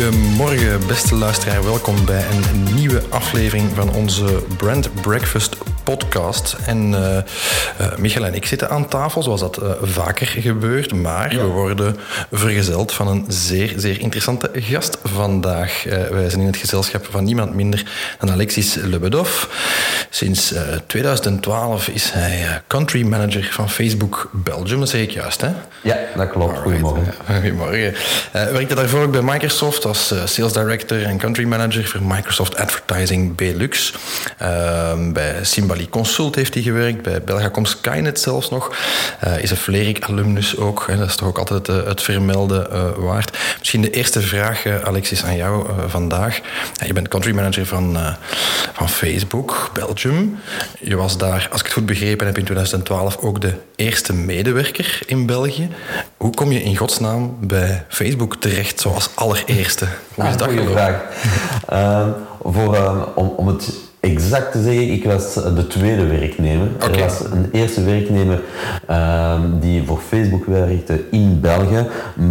Goedemorgen, beste luisteraar. Welkom bij een nieuwe aflevering van onze Brand Breakfast podcast. En uh, uh, Michael en ik zitten aan tafel, zoals dat uh, vaker gebeurt. Maar ja. we worden vergezeld van een zeer, zeer interessante gast vandaag. wij zijn in het gezelschap van niemand minder dan Alexis Lebedov. Sinds 2012 is hij country manager van Facebook Belgium. Dat zeg ik juist, hè? Ja, dat klopt. Alright. Goedemorgen. Goedemorgen. werkte daarvoor ook bij Microsoft als sales director en country manager voor Microsoft Advertising Belux. bij Simbali Consult heeft hij gewerkt, bij Belgacom Skynet zelfs nog. Is een Vlerik alumnus ook, hè, dat is toch ook altijd het, vermelden waard. Misschien de eerste vraag, Alexis, aan jou vandaag. je bent country manager van, van Facebook, Belgium. Je was daar, als ik het goed begrepen heb, in 2012 ook de eerste medewerker in België. Hoe kom je in godsnaam bij Facebook terecht, zoals allereerste? Hoe is ah, dat gelopen? vraag. voor, om, om het exact te zeggen, ik was de tweede werknemer. Okay. Er was een eerste werknemer um, die voor Facebook werkte in België,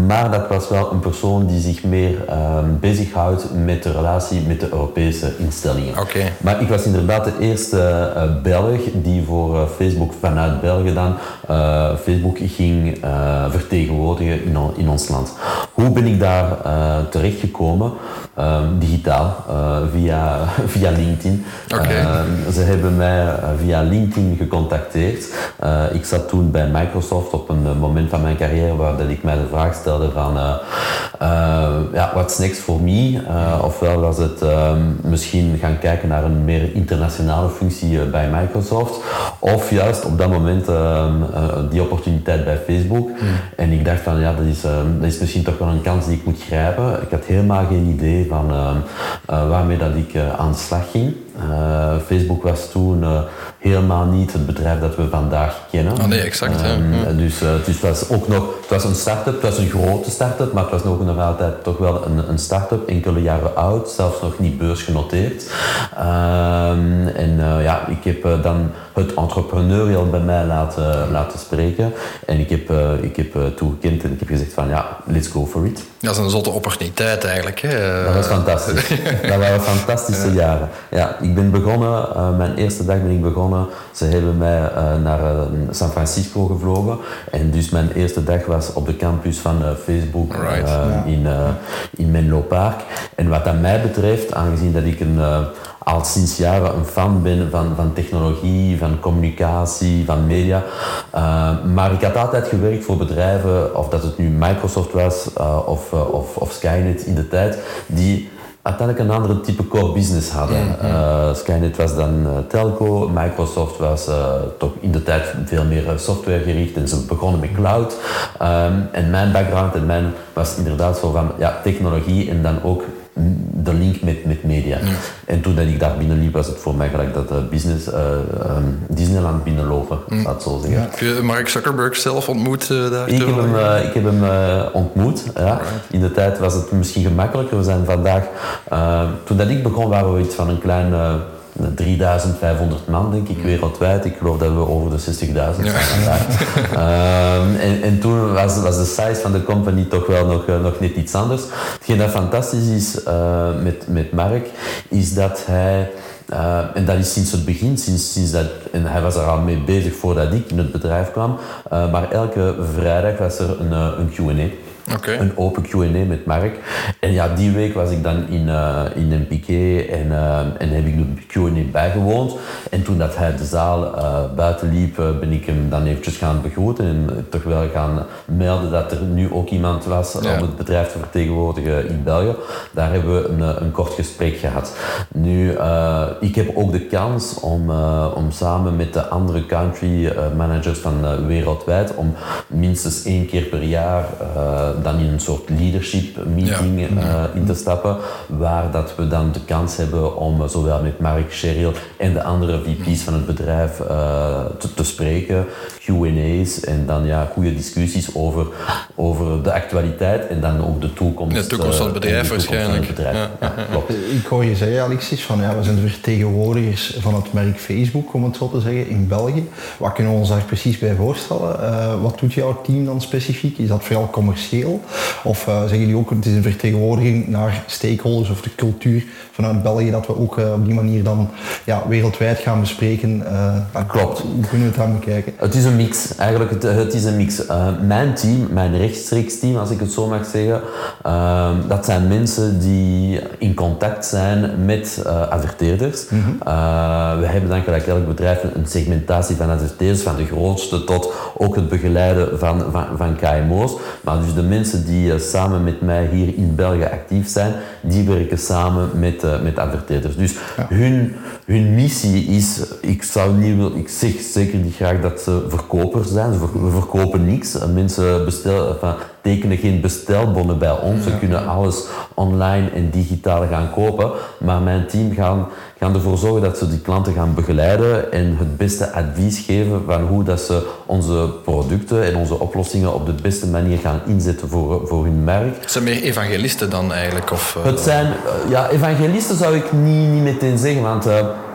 maar dat was wel een persoon die zich meer um, bezighoudt met de relatie met de Europese instellingen. Okay. Maar ik was inderdaad de eerste uh, Belg die voor uh, Facebook vanuit België dan uh, Facebook ging vertegenwoordigen in, in, ons land. Hoe ben ik daar terechtgekomen? Um, digitaal, via, via LinkedIn. Okay. Uh, ze hebben mij via LinkedIn gecontacteerd. Uh, ik zat toen bij Microsoft op een moment van mijn carrière waar dat ik mij de vraag stelde van ja, what's next for me? ofwel was het misschien gaan kijken naar een meer internationale functie bij Microsoft. Of juist op dat moment die opportuniteit bij Facebook. Hmm. En ik dacht van ja, dat is, dat is misschien toch wel een kans die ik moet grijpen. Ik had helemaal geen idee van waarmee dat ik aan de slag ging. Uh, Facebook was toen uh, helemaal niet het bedrijf dat we vandaag kennen. Oh nee, exact. Um, ja. Dus, uh, dus het was ook nog, het was een start-up, het was een grote start-up, maar het was nog, nog altijd toch wel een, een start-up, enkele jaren oud, zelfs nog niet beursgenoteerd. Um, en ja, ik heb dan het entrepreneurial bij mij laten, laten spreken. En ik heb, ik heb toegekend en ik heb gezegd van ja, let's go for it. Dat is een zotte opportuniteit eigenlijk. Hè? Dat was fantastisch. dat waren fantastische jaren. Ja, ik ben begonnen, uh, mijn eerste dag ben ik begonnen. Ze hebben mij uh, naar uh, San Francisco gevlogen. En dus mijn eerste dag was op de campus van Facebook right. yeah. in, in Menlo Park. En wat dat mij betreft, aangezien dat ik een al sinds jaren een fan ben van, van technologie, van communicatie, van media. Uh, maar ik had altijd gewerkt voor bedrijven, of dat het nu Microsoft was uh, of, uh, of, of Skynet in de tijd, die uiteindelijk een andere type core business hadden. Mm -hmm. Skynet was dan telco, Microsoft was toch in de tijd veel meer software gericht en ze begonnen met cloud. Um, en mijn background en mijn was inderdaad zo van ja, technologie en dan ook de link met, met media. Ja. En toen dat ik daar binnenliep, was het voor mij gelijk dat uh, business uh, um, Disneyland binnenlopen, mm. laat zo zeggen. Ja. Heb je Mark Zuckerberg zelf ontmoet uh, daar? Ik heb hem, ik heb hem ontmoet. Ja. In de tijd was het misschien gemakkelijker. We zijn vandaag, toen dat ik begon, waren we iets van een klein 3500 man, denk ik, wereldwijd. Ik geloof dat we over de 60.000 Ja. zijn um, en, en toen was, was de size van de company toch wel nog, uh, nog net iets anders. Hetgeen dat fantastisch is uh, met, met Mark, is dat hij... Uh, en dat is sinds het begin, sinds, sinds dat, en hij was er al mee bezig voordat ik in het bedrijf kwam. Uh, maar elke vrijdag was er een, een Q&A. Okay. Een open Q&A met Mark. En ja, die week was ik dan in, uh, in een piqué en, uh, en heb ik de Q&A bijgewoond. En toen dat hij de zaal uh, buiten liep, ben ik hem dan eventjes gaan begroeten en toch wel gaan melden dat er nu ook iemand was Ja. om het bedrijf te vertegenwoordigen in België. Daar hebben we een, een kort gesprek gehad. Nu, ik heb ook de kans om, om samen met de andere country managers van wereldwijd, om minstens één keer per jaar dan in een soort leadership meeting in te stappen, waar dat we dan de kans hebben om zowel met Mark Sherrill en de andere VP's van het bedrijf te, te spreken, Q&A's en dan ja, goede discussies over, over de actualiteit en dan ook de toekomst. De toekomst van het bedrijf waarschijnlijk. Ja, klopt. Ik hoor je zeggen, Alexis, van ja, we zijn de vertegenwoordigers van het merk Facebook, om het zo te zeggen, in België. Wat kunnen we ons daar precies bij voorstellen? Uh, wat doet jouw team dan specifiek? Is dat vooral commercieel? Of uh, zeggen jullie ook, het is een vertegenwoordiging naar stakeholders of de cultuur vanuit België, dat we ook uh, op die manier dan ja, wereldwijd gaan bespreken? Klopt. Hoe kunnen we het dan bekijken? Het is een mix. Eigenlijk, het, het is een mix. mijn team, mijn rechtstreeks team, als ik het zo mag zeggen, dat zijn mensen die in contact zijn met adverteerders. Mm we hebben dan gelijk elk bedrijf een segmentatie van adverteerders, van de grootste tot ook het begeleiden van, van, van KMO's. Maar dus de mensen die uh, samen met mij hier in België actief zijn, die werken samen met, uh, met adverteerders. Dus ja. hun, hun missie is, ik zou niet ik zeg zeker niet graag dat ze verkopers zijn, ze verkopen niks. Mensen bestellen, enfin, tekenen geen bestelbonnen bij ons. Ze kunnen alles online en digitaal gaan kopen. Maar mijn team gaan, gaan ervoor zorgen dat ze die klanten gaan begeleiden en het beste advies geven van hoe dat ze onze producten en onze oplossingen op de beste manier gaan inzetten voor, voor hun merk. Het zijn meer evangelisten dan eigenlijk? Of, uh... Het zijn, uh, ja, evangelisten zou ik niet, niet meteen zeggen, want... Uh,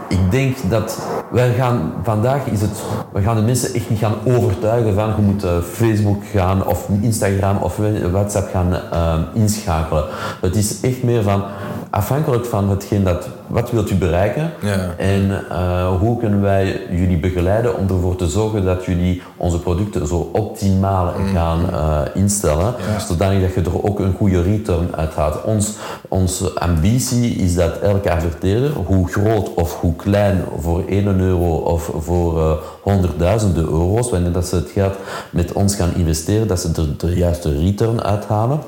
ik denk dat wij gaan vandaag is het, we gaan de mensen echt niet gaan overtuigen van je moet Facebook gaan of Instagram of WhatsApp gaan uh, inschakelen. Het is echt meer van afhankelijk van hetgeen dat, wat wilt u bereiken ja. en uh, hoe kunnen wij jullie begeleiden om ervoor te zorgen dat jullie onze producten zo optimaal mm. gaan uh, instellen, ja. zodanig dat je er ook een goede return uit haalt. Ons, onze ambitie is dat elke adverteerder, hoe groot of hoe klein, voor 1 euro of voor uh, honderdduizenden euro's, wanneer dat ze het geld met ons gaan investeren, dat ze er de juiste return uithalen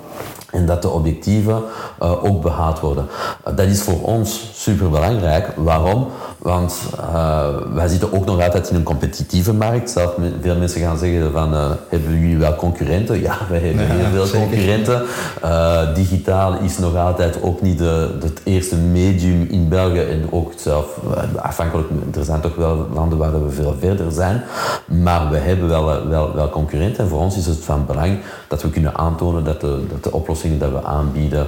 en dat de objectieven uh, ook behaald worden. Uh, dat is voor ons super belangrijk. Waarom? Want uh, wij zitten ook nog altijd in een competitieve markt. Zelf veel mensen gaan zeggen van, hebben jullie wel concurrenten? Ja, wij hebben ja, heel veel concurrenten. digitaal is nog altijd ook niet de, het eerste medium in België en ook zelf afhankelijk, er zijn toch wel landen waar we veel verder zijn. Maar we hebben wel, wel, wel concurrenten en voor ons is het van belang dat we kunnen aantonen dat de, dat de oplossingen dat we aanbieden,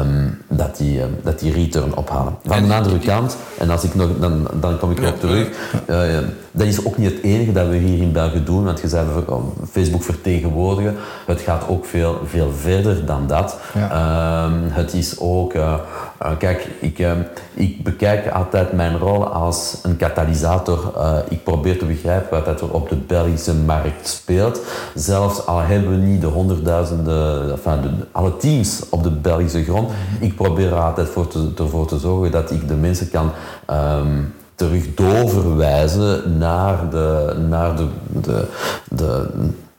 um, dat, die, um, dat die return ophalen. Van de andere kant, en als ik nog, dan, dan kom ik erop terug, dat is ook niet het enige dat we hier in België doen, want je zei Facebook vertegenwoordigen, het gaat ook veel, veel verder dan dat. Ja. Um, het is ook, uh, uh, kijk, ik, uh, ik bekijk altijd mijn rol als een katalysator. ik probeer te begrijpen wat er op de Belgische markt speelt. Zelfs al hebben we niet de honderdduizenden, enfin, de, alle teams op de Belgische grond, ik probeer er altijd voor te, ervoor te zorgen dat ik de mensen kan um, terug doorverwijzen naar, de, naar de, de, de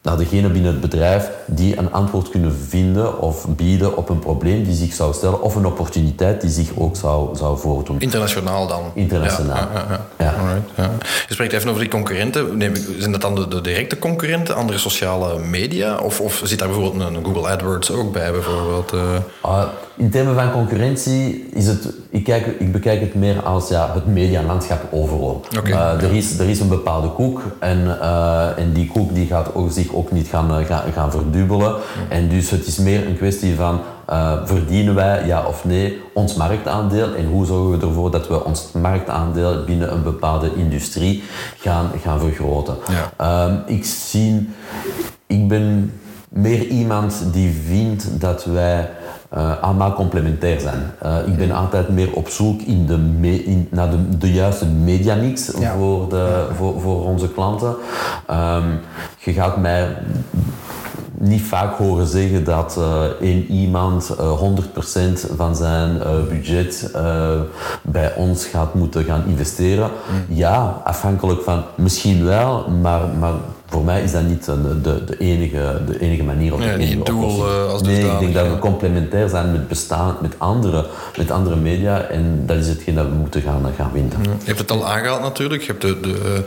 naar degene binnen het bedrijf die een antwoord kunnen vinden of bieden op een probleem die zich zou stellen of een opportuniteit die zich ook zou, zou voordoen. Internationaal dan? Internationaal. Ja, ja, ja. ja. Je spreekt even over die concurrenten. Nee, zijn dat dan de, de, directe concurrenten, andere sociale media? Of, of zit daar bijvoorbeeld een Google AdWords ook bij? Bijvoorbeeld, uh... in termen van concurrentie is het, ik, kijk, ik bekijk het meer als ja, het medialandschap overal. Okay, uh, er, is, er is een bepaalde koek en, uh, en die koek die gaat ook zich ook niet gaan, gaan, gaan verdubbelen. En dus het is meer een kwestie van uh, verdienen wij, ja of nee, ons marktaandeel en hoe zorgen we ervoor dat we ons marktaandeel binnen een bepaalde industrie gaan, gaan vergroten. Ja. Um, ik zie, ik ben meer iemand die vindt dat wij uh, allemaal complementair zijn. Uh, ik ben altijd meer op zoek in de me, in, naar de, de juiste mediamix ja. voor, de, voor, voor onze klanten. Um, je gaat mij niet vaak horen zeggen dat uh, één iemand uh, 100% van zijn uh, budget bij ons gaat moeten gaan investeren. Mm. Ja, afhankelijk van misschien wel, maar, maar voor mij is dat niet de, de, de, enige, de enige manier om ja, niet doel uh, als Nee, ik denk dat we complementair zijn met bestaan, met andere, met andere media en dat is hetgeen dat we moeten gaan, gaan vinden. Je hebt het al aangehaald natuurlijk. Je hebt de, de,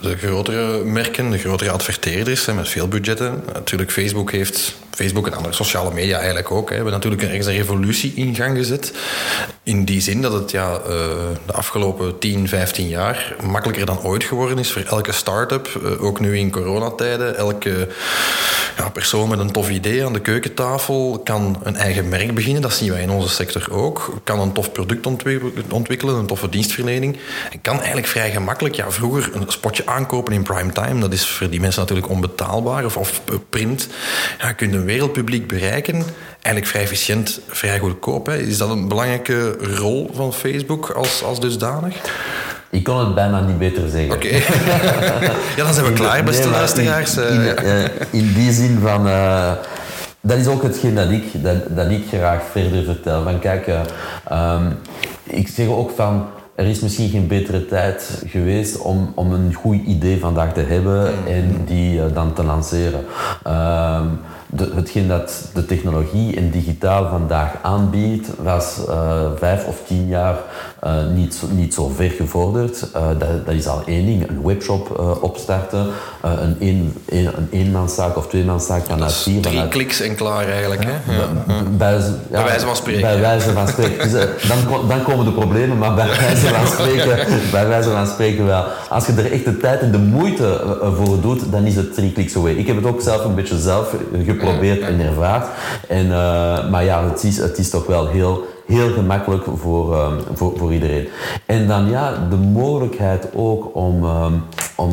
de grotere merken, de grotere adverteerders met veel budgetten. Natuurlijk, Facebook heeft Facebook en andere sociale media eigenlijk ook. Hè, hebben natuurlijk ergens een revolutie in gang gezet. In die zin dat het ja, de afgelopen 10, 15 jaar makkelijker dan ooit geworden is voor elke start-up, ook nu in coronatijden. Elke ja, persoon met een tof idee aan de keukentafel kan een eigen merk beginnen. Dat zien wij in onze sector ook. Kan een tof product ontwikkelen, een toffe dienstverlening. En kan eigenlijk vrij gemakkelijk, ja, vroeger een spotje aankopen in primetime. Dat is voor die mensen natuurlijk onbetaalbaar. Of, of print. Ja, kunt een wereldpubliek bereiken. Eigenlijk vrij efficiënt, vrij goedkoop. Hè. Is dat een belangrijke rol van Facebook als, als dusdanig? Ik kon het bijna niet beter zeggen. Oké. ja, dan zijn we klaar, beste nee, luisteraars. In, in, uh, in, die zin van... Uh, dat is ook hetgeen dat ik, dat, dat ik graag verder vertel. Van kijk, uh, um, ik zeg ook van... Er is misschien geen betere tijd geweest om, om een goed idee vandaag te hebben en die dan te lanceren. Uh, de, hetgeen dat de technologie en digitaal vandaag aanbiedt, was uh, vijf of tien jaar uh, niet, niet zo ver gevorderd. Uh, dat, dat, is al één ding. Een webshop opstarten, een, een, een, eenmanszaak of tweemanszaak vanuit vier. Drie kliks en klaar eigenlijk. Hè? Ja. Bij, ja, bij, wijze van spreken. Bij wijze van spreken. Dus, dan, dan komen de problemen, maar bij wijze van spreken, bij wijze van spreken wel. Als je er echt de tijd en de moeite voor doet, dan is het drie kliks away. Ik heb het ook zelf een beetje zelf geprobeerd en ervaard. En, maar ja, het is, het is toch wel heel, heel gemakkelijk voor, um, voor, voor iedereen. En dan ja, de mogelijkheid ook om, um, om,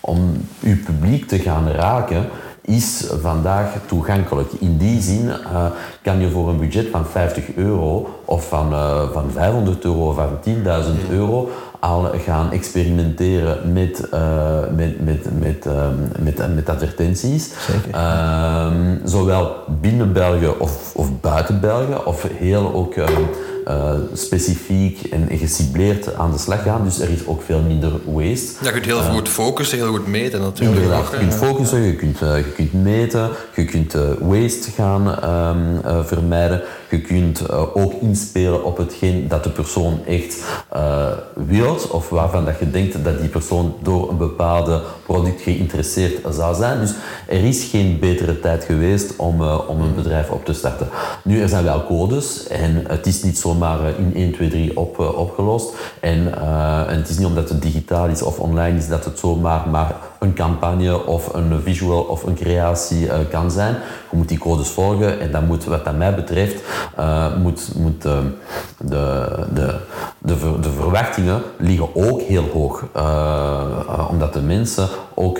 om uw publiek te gaan raken is vandaag toegankelijk. In die zin uh, kan je voor een budget van 50 euro of van, uh, van 500 euro of van 10.000 euro al gaan experimenteren met, uh, met, met, met, um, met, met advertenties. Um, zowel binnen België of, of buiten België, of heel ook um, uh, specifiek en gecibleerd aan de slag gaan. Dus er is ook veel minder waste. Ja, je kunt heel goed focussen, heel goed meten natuurlijk. Inderdaad, je kunt focussen, je kunt, uh, je kunt meten, je kunt waste gaan vermijden. Je kunt ook inspelen op hetgeen dat de persoon echt uh, wil of waarvan dat je denkt dat die persoon door een bepaalde product geïnteresseerd zou zijn. Dus er is geen betere tijd geweest om, om een bedrijf op te starten. Nu, er zijn wel codes en het is niet zomaar in 1, 2, 3 op, opgelost. En, en het is niet omdat het digitaal is of online is dat het zomaar maar een campagne of een visual of een creatie kan zijn. Je moet die codes volgen en dat moet, wat dat mij betreft, moet, moet de, de, de, de, verwachtingen liggen ook heel hoog. omdat de mensen ook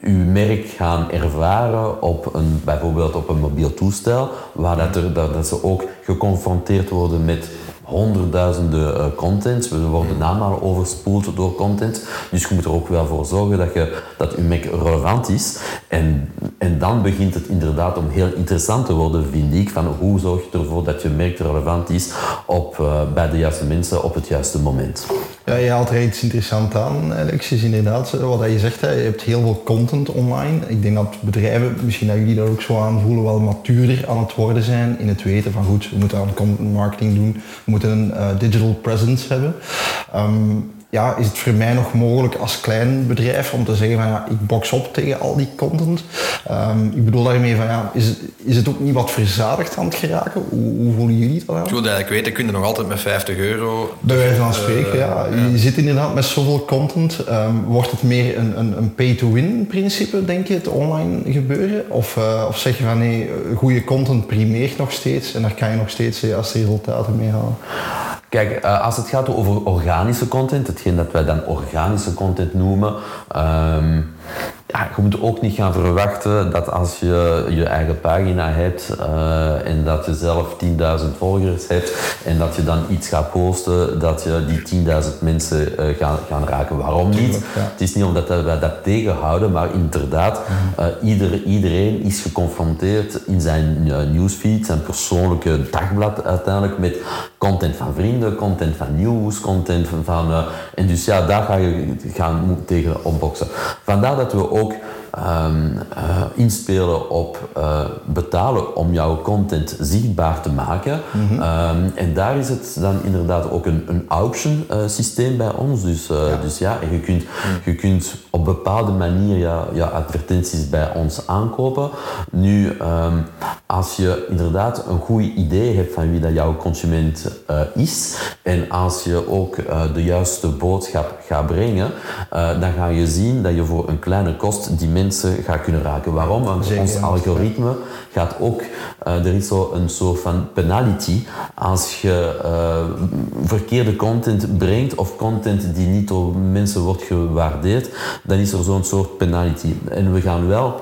uw merk gaan ervaren op een, bijvoorbeeld op een mobiel toestel, waar dat, er, dat, dat ze ook geconfronteerd worden met honderdduizenden uh, contents. We worden allemaal overspoeld door content. Dus je moet er ook wel voor zorgen dat, je, dat je Mac relevant is. En, en dan begint het inderdaad om heel interessant te worden, vind ik. Van hoe zorg je ervoor dat je merk relevant is op, uh, bij de juiste mensen op het juiste moment. Ja, je haalt er iets interessants aan, Alexis. Inderdaad, wat je zegt, je hebt heel veel content online. Ik denk dat bedrijven, misschien dat jullie dat ook zo aanvoelen, wel matuurder aan het worden zijn in het weten van goed, we moeten aan content marketing doen, we moeten een uh, digital presence hebben. Um, ja, is het voor mij nog mogelijk als klein bedrijf om te zeggen van ja, ik box op tegen al die content. Um, ik bedoel daarmee van ja, is het, is het ook niet wat verzadigd aan het geraken? Hoe, hoe voelen jullie dat aan? Ik wil eigenlijk weten, kun je nog altijd met 50 euro... Bij wijze van spreken, uh, ja. Je ja. zit inderdaad met zoveel content. Um, wordt het meer een, een, een pay-to-win principe, denk je, het online gebeuren? Of, uh, of zeg je van nee, goede content primeert nog steeds en daar kan je nog steeds uh, als resultaten mee halen? Kijk, als het gaat over organische content, hetgeen dat wij dan organische content noemen, um, ja, je moet ook niet gaan verwachten dat als je je eigen pagina hebt uh, en dat je zelf 10.000 volgers hebt en dat je dan iets gaat posten, dat je die 10.000 mensen uh, gaan, gaan raken. Waarom niet? Ja. Het is niet omdat wij dat tegenhouden, maar inderdaad, uh, ieder, iedereen is geconfronteerd in zijn newsfeed, zijn persoonlijke dagblad uiteindelijk, met content van vrienden, content van nieuws, content van... en dus ja, daar ga je gaan tegen opboksen. Vandaar dat we ook ehm, eh, inspelen op uh, betalen om jouw content zichtbaar te maken. Mhm. Ehm, en daar is het dan inderdaad ook een, een auction uh, systeem bij ons. Dus ja, dus ja je, kunt, je kunt op bepaalde manier ja, ja, advertenties bij ons aankopen. Nu, um, als je inderdaad een goed idee hebt van wie dat jouw consument is en als je ook de juiste boodschap gaat brengen, dan ga je zien dat je voor een kleine kost die mensen gaat kunnen raken. Waarom? Want ons algoritme gaat ook, uh, er is zo een soort van penalty als je uh, verkeerde content brengt of content die niet door mensen wordt gewaardeerd, dan is er zo'n soort penalty. En we gaan wel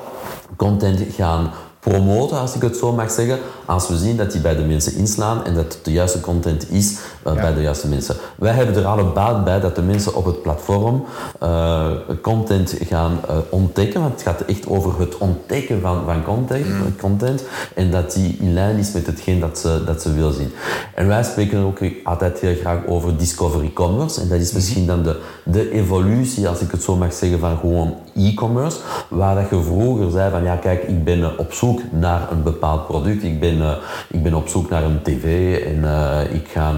content gaan promoten, als ik het zo mag zeggen, als we zien dat die bij de mensen inslaan en dat het de juiste content is uh, ja. bij de juiste mensen. Wij hebben er alle baat bij dat de mensen op het platform uh, content gaan uh, ontdekken, want het gaat echt over het ontdekken van, van content, mm. content en dat die in lijn is met hetgeen dat ze, dat ze wil zien. En wij spreken ook altijd heel graag over discovery commerce en dat is misschien dan de, de evolutie, als ik het zo mag zeggen, van gewoon e-commerce, waar dat je vroeger zei van ja kijk, ik ben op zoek naar een bepaald product, ik ben, uh, ik ben op zoek naar een tv en uh, ik, ga,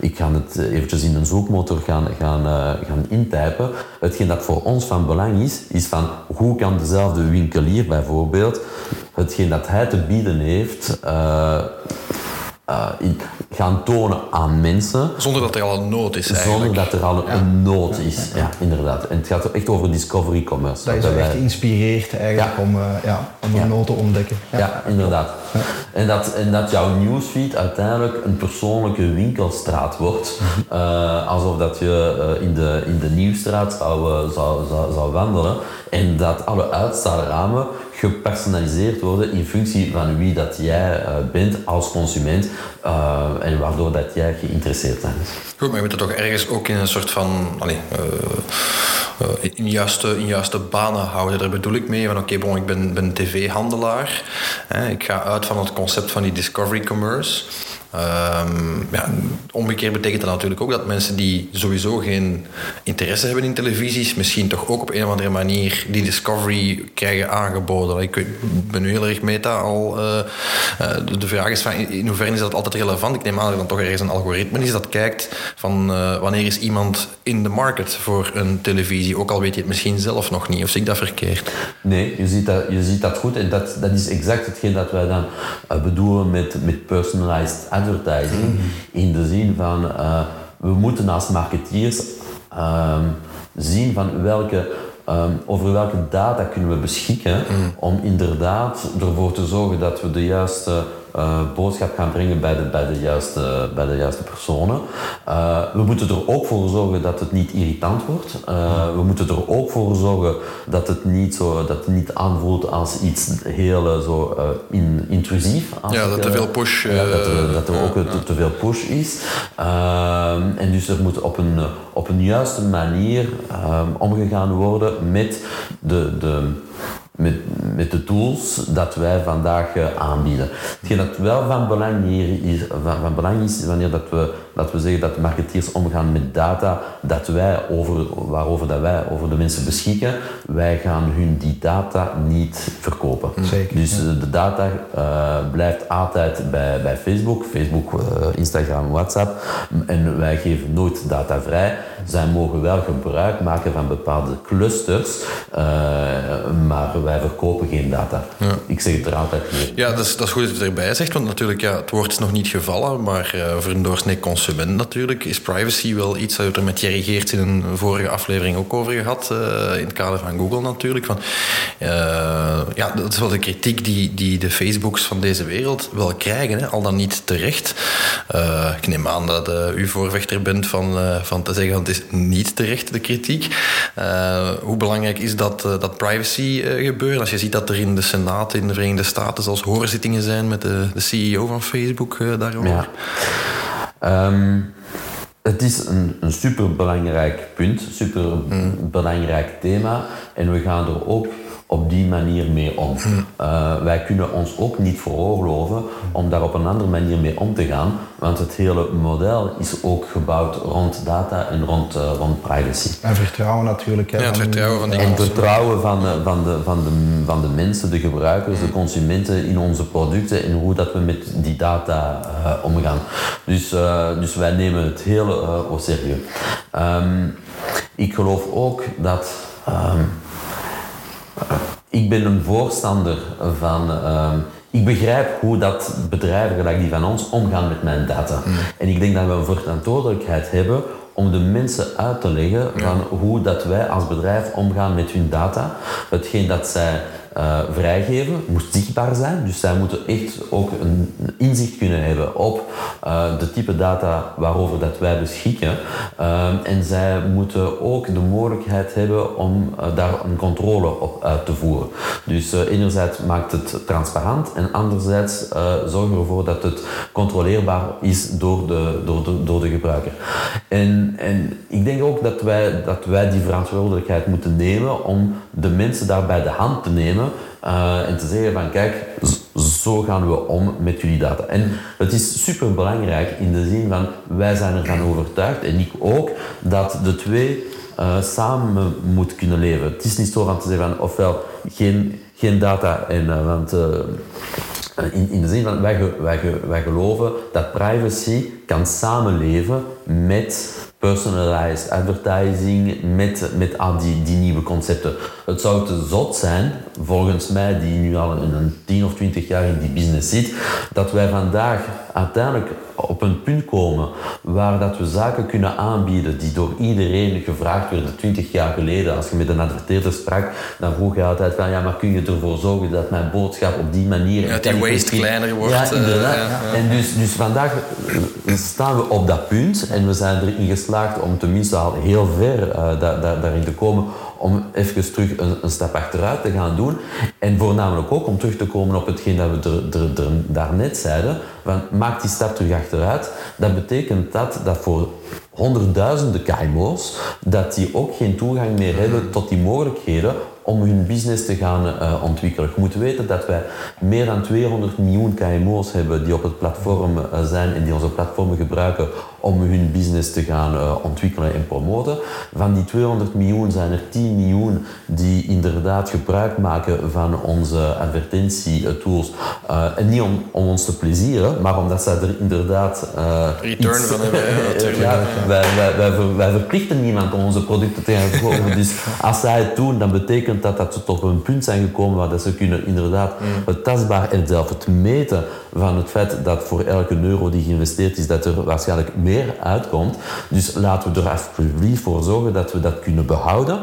ik ga het eventjes in een zoekmotor gaan, gaan, gaan intypen. Hetgeen dat voor ons van belang is, is van hoe kan dezelfde winkelier bijvoorbeeld hetgeen dat hij te bieden heeft uh, gaan tonen aan mensen. Zonder dat er al een nood is eigenlijk. Zonder dat er al ja. een nood is, ja. ja. inderdaad. En het gaat echt over discovery commerce. Dat je echt inspireert eigenlijk om, uh, ja, om een nood te ontdekken. Ja, inderdaad. En, dat, en dat jouw newsfeed uiteindelijk een persoonlijke winkelstraat wordt. uh, alsof dat je in, de, in de Nieuwstraat zou, zou, zou, zou wandelen. En dat alle uitstaalramen gepersonaliseerd worden in functie van wie dat jij uh, bent als consument uh, en waardoor dat jij geïnteresseerd bent. Goed, maar je moet het toch ergens ook in een soort van uh, in, juiste, in juiste banen houden. Daar bedoel ik mee van oké, ik ben, ben tv-handelaar. Ik ga uit van het concept van die discovery commerce. Um, ja, omgekeerd betekent dat natuurlijk ook dat mensen die sowieso geen interesse hebben in televisies, misschien toch ook op een of andere manier die discovery krijgen aangeboden. Ik ben nu heel erg meta al. Uh, uh, de vraag is van in hoeverre is dat altijd relevant? Ik neem aan dat er dan toch ergens een algoritme is dat kijkt van uh, wanneer is iemand in de market voor een televisie, ook al weet je het misschien zelf nog niet. Of zie ik dat verkeerd? Nee, je ziet dat, je ziet dat goed en dat, dat is exact hetgeen dat wij dan bedoelen met, met personalized advertising. In de zin van, uh, we moeten als marketeers uh, zien van welke, um, over welke data kunnen we beschikken mm. om inderdaad ervoor te zorgen dat we de juiste uh, boodschap gaan brengen bij de, bij de, juiste, bij de juiste personen. Uh, we moeten er ook voor zorgen dat het niet irritant wordt. Uh, we moeten er ook voor zorgen dat het niet, zo, dat het niet aanvoelt als iets heel zo, in, intrusief. ja, dat er veel push... Ja, dat, er, dat er ook te, te, veel push is. en dus er moet op een, op een juiste manier omgegaan worden met de, de met, met de tools dat wij vandaag uh, aanbieden. Hetgeen dat wel van belang, hier is, van, van belang is, wanneer dat we, dat we zeggen dat marketeers omgaan met data, dat wij over, waarover dat wij over de mensen beschikken, wij gaan hun die data niet verkopen. Zeker, dus ja. de data uh, blijft altijd bij, bij Facebook, Facebook, uh, Instagram, WhatsApp, en wij geven nooit data vrij. Zij mogen wel gebruik maken van bepaalde clusters, maar wij verkopen geen data. Ja. Ik zeg het er altijd weer. Ja, dat is, dat is goed dat je erbij zegt, want natuurlijk, ja, het woord is nog niet gevallen, maar uh, voor een doorsnee consument natuurlijk is privacy wel iets, dat we er met Jerry Geerts in een vorige aflevering ook over gehad, uh, in het kader van Google natuurlijk. Van, ja, dat is wel de kritiek die, die de Facebooks van deze wereld wel krijgen, hè, al dan niet terecht. ik neem aan dat u voorvechter bent van, van te zeggen, het is niet terecht de kritiek. hoe belangrijk is dat, dat privacy gebeuren. Als je ziet dat er in de Senaat in de Verenigde Staten zelfs hoorzittingen zijn met de, de CEO van Facebook daarover. Ja. Um, het is een, een superbelangrijk punt, superbelangrijk mm. thema. En we gaan er ook op die manier mee om. Uh, wij kunnen ons ook niet veroorloven om daar op een andere manier mee om te gaan, want het hele model is ook gebouwd rond data en rond, uh, rond privacy. En vertrouwen natuurlijk. Hè, ja, het vertrouwen van de En vertrouwen van de, van, de, van, de, van de mensen, de gebruikers, de consumenten in onze producten en hoe dat we met die data uh, omgaan. Dus, dus wij nemen het heel au serieus. Um, ik geloof ook dat. Um, ik ben een voorstander van. Um, ik begrijp hoe dat bedrijven gelijk die van ons omgaan met mijn data. Mm. En ik denk dat we een verantwoordelijkheid hebben om de mensen uit te leggen van hoe dat wij als bedrijf omgaan met hun data. Hetgeen dat zij uh, vrijgeven, moet zichtbaar zijn. Dus zij moeten echt ook een inzicht kunnen hebben op uh, de type data waarover dat wij beschikken. Uh, en zij moeten ook de mogelijkheid hebben om daar een controle op uit te voeren. Dus enerzijds maakt het transparant en anderzijds zorgen we ervoor dat het controleerbaar is door de, door de, door de gebruiker. En, en ik denk ook dat wij, dat wij die verantwoordelijkheid moeten nemen om de mensen daarbij de hand te nemen uh, en te zeggen van kijk, zo gaan we om met jullie data. En het is super belangrijk in de zin van wij zijn ervan overtuigd en ik ook dat de twee uh, samen moet kunnen leven. Het is niet zo van te zeggen van ofwel geen, geen data en uh, want in, in de zin van wij, wij, wij geloven dat privacy kan samenleven met personalized advertising, met, met al die, die nieuwe concepten. Het zou te zot zijn, volgens mij, die nu al een, een 10 of 20 jaar in die business zit, dat wij vandaag uiteindelijk op een punt komen waar dat we zaken kunnen aanbieden die door iedereen gevraagd werden 20 jaar geleden. Als je met een adverteerder sprak, dan vroeg je altijd van ja, maar kun je ervoor zorgen dat mijn boodschap op die manier... Ja, die waste kleiner wordt. Ja, inderdaad. Uh, ja, ja. En dus, dus vandaag staan we op dat punt en we zijn erin geslaagd om tenminste al heel ver da, daarin te komen om even terug een, een, stap achteruit te gaan doen. En voornamelijk ook om terug te komen op hetgeen dat we daarnet zeiden. Van, maak die stap terug achteruit. Dat betekent dat, dat voor honderdduizenden KMO's, dat die ook geen toegang meer hebben tot die mogelijkheden om hun business te gaan uh, ontwikkelen. Je moet weten dat wij meer dan 200 miljoen KMO's hebben die op het platform uh, zijn en die onze platformen gebruiken om hun business te gaan uh, ontwikkelen en promoten. Van die 200 miljoen zijn er 10 miljoen die inderdaad gebruik maken van onze advertentietools. en niet om, om, ons te plezieren, maar omdat ze er inderdaad... Return iets, van hebben, ja, wij, wij, wij, wij, verplichten niemand om onze producten te gaan verkopen. dus als zij het doen, dan betekent dat, dat ze tot een punt zijn gekomen waar dat ze kunnen inderdaad het tastbaar en zelf het meten van het feit dat voor elke euro die geïnvesteerd is, dat er waarschijnlijk meer uitkomt. Dus laten we er alsjeblieft voor zorgen dat we dat kunnen behouden.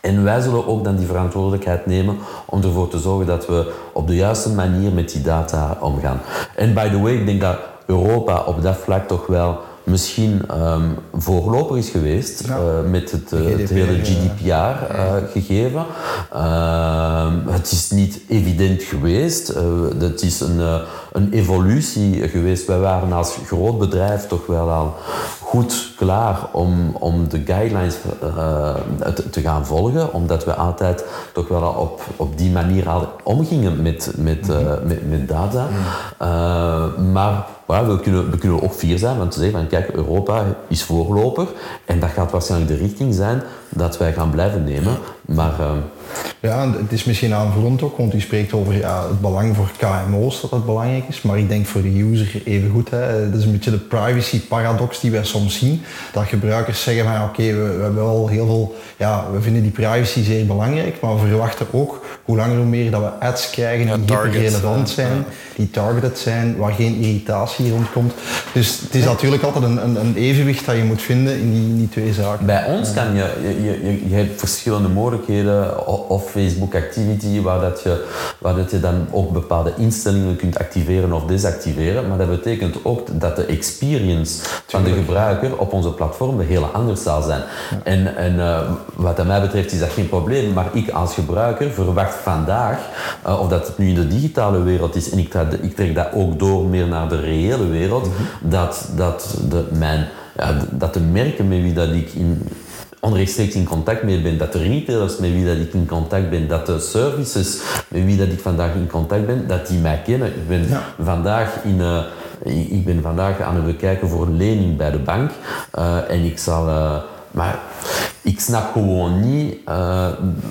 En wij zullen ook dan die verantwoordelijkheid nemen om ervoor te zorgen dat we op de juiste manier met die data omgaan. En by the way, ik denk dat Europa op dat vlak toch wel misschien um, voorloper is geweest ja. uh, met het, uh, het hele GDPR-gegeven. Uh, het is niet evident geweest. het is een, een evolutie geweest. Wij waren als groot bedrijf toch wel al goed klaar om, om de guidelines te, te, gaan volgen, omdat we altijd toch wel op, op die manier al omgingen met, met, met, met, data. maar maar we kunnen, we kunnen ook fier zijn, want te zeggen van kijk, Europa is voorloper en dat gaat waarschijnlijk de richting zijn dat wij gaan blijven nemen. Maar, uh... Ja, het is misschien aanvullend ook, want u spreekt over ja, het belang voor KMO's dat dat belangrijk is, maar ik denk voor de user even goed. Hè. Dat is een beetje de privacy paradox die wij soms zien. Dat gebruikers zeggen van oké, we, we, hebben wel heel veel, ja, we vinden die privacy zeer belangrijk, maar we verwachten ook hoe langer hoe meer dat we ads krijgen die ja, relevant zijn, ja. die targeted zijn, waar geen irritatie rondkomt. Dus het is natuurlijk altijd een, een, een, evenwicht dat je moet vinden in die, in die twee zaken. Bij ons kan je, je, je, je hebt verschillende mogelijkheden, of Facebook Activity, waar, dat je, waar dat je dan ook bepaalde instellingen kunt activeren of desactiveren. Maar dat betekent ook dat de experience van de gebruiker op onze platform heel anders zal zijn. En, en uh, wat mij betreft is dat geen probleem, maar ik als gebruiker verwacht vandaag, uh, of dat het nu in de digitale wereld is, en ik, ik trek dat ook door meer naar de reële wereld, mm -hmm. dat, dat, de, mijn, ja, dat de merken met wie dat ik in onrechtstreeks in contact mee ben, dat de retailers met wie dat ik in contact ben, dat de services met wie dat ik vandaag in contact ben, dat die mij kennen. Ik ben vandaag in... Uh, ik ben vandaag aan het bekijken voor een lening bij de bank. Uh, en ik zal... Maar ik snap gewoon niet uh,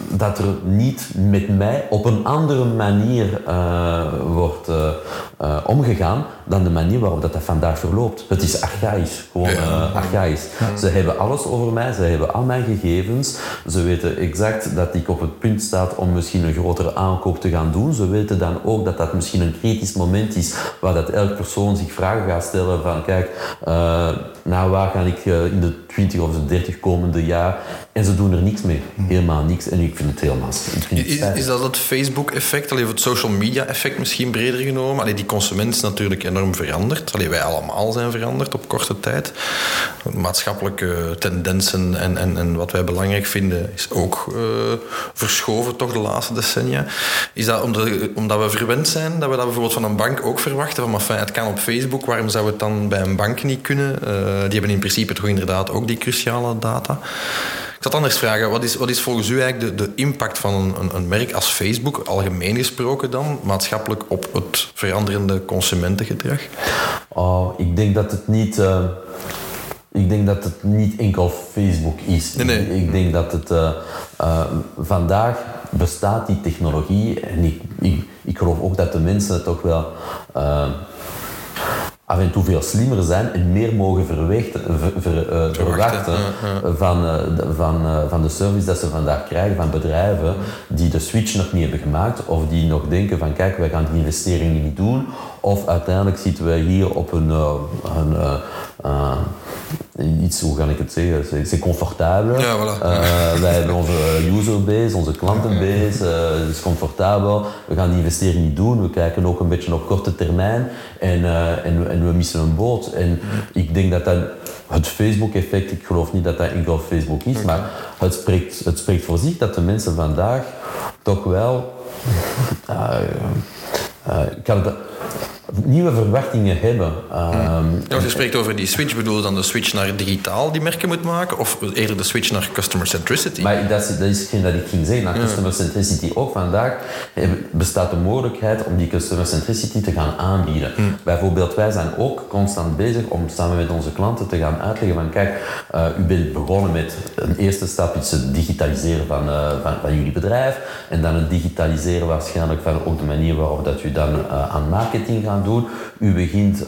dat er niet met mij op een andere manier uh, wordt uh, omgegaan dan de manier waarop dat, dat vandaag verloopt. Het is archaïs, gewoon archaïs. Ze hebben alles over mij, ze hebben al mijn gegevens. Ze weten exact dat ik op het punt sta om misschien een grotere aankoop te gaan doen. Ze weten dan ook dat dat misschien een kritisch moment is waar dat elk persoon zich vragen gaat stellen van kijk, nou waar ga ik in de 20 of de 30 komende jaar en ze doen er niks mee. Helemaal niks. En ik vind het helemaal... Vind het is, is, dat het Facebook-effect, of het social media-effect misschien breder genomen? Allee, die consument is natuurlijk enorm veranderd. Allee, wij allemaal zijn veranderd op korte tijd. Maatschappelijke tendensen en, en, en wat wij belangrijk vinden is ook uh, verschoven, toch de laatste decennia. Is dat omdat, omdat we verwend zijn, dat we dat bijvoorbeeld van een bank ook verwachten? Van, het kan op Facebook, waarom zou het dan bij een bank niet kunnen? Uh, die hebben in principe toch inderdaad ook die cruciale data. Ik zal anders vragen, wat is, wat is volgens u eigenlijk de, de impact van een, een, een, merk als Facebook, algemeen gesproken dan, maatschappelijk op het veranderende consumentengedrag? Oh, ik denk dat het niet... Uh, ik denk dat het niet enkel Facebook is. Nee, nee. Ik, ik, denk dat het... Uh, uh, vandaag bestaat die technologie en ik, ik, ik geloof ook dat de mensen toch wel af en toe veel slimmer zijn en meer mogen verwechten, ver, ver, uh, verwachten van, uh, van, uh, van de service dat ze vandaag krijgen van bedrijven die de switch nog niet hebben gemaakt of die nog denken van kijk, wij gaan die investeringen niet doen of uiteindelijk zitten wij hier op een, een iets, hoe ga ik het zeggen, c'est comfortabel. Ja, voilà. uh, wij hebben onze userbase, onze klantenbase, uh, het is comfortabel. We gaan die investering niet doen. We kijken ook een beetje op korte termijn en, en, en, we missen een boot. En ik denk dat dat het Facebook-effect, ik geloof niet dat dat enkel Facebook is, maar het spreekt, het spreekt voor zich dat de mensen vandaag toch wel. kan het, nieuwe verwachtingen hebben. Um, ja, als je spreekt over die switch, bedoel je dan de switch naar digitaal die merken moet maken? Of eerder de switch naar customer centricity? Maar dat is, dat is hetgeen dat ik ging zeggen, naar customer centricity. Ook vandaag bestaat de mogelijkheid om die customer centricity te gaan aanbieden. Mm. Bijvoorbeeld, wij zijn ook constant bezig om samen met onze klanten te gaan uitleggen van kijk, uh, u bent begonnen met een eerste stap, het digitaliseren van, uh, van, van, jullie bedrijf en dan het digitaliseren waarschijnlijk van ook de manier waarop dat u dan uh, aan marketing gaat doen. U begint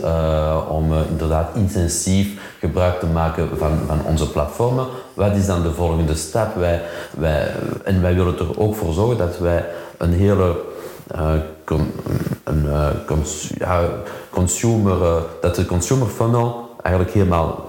om inderdaad intensief gebruik te maken van, van onze platformen. Wat is dan de volgende stap? Wij, wij, en wij willen er ook voor zorgen dat wij een hele een, consumer, dat de consumer funnel eigenlijk helemaal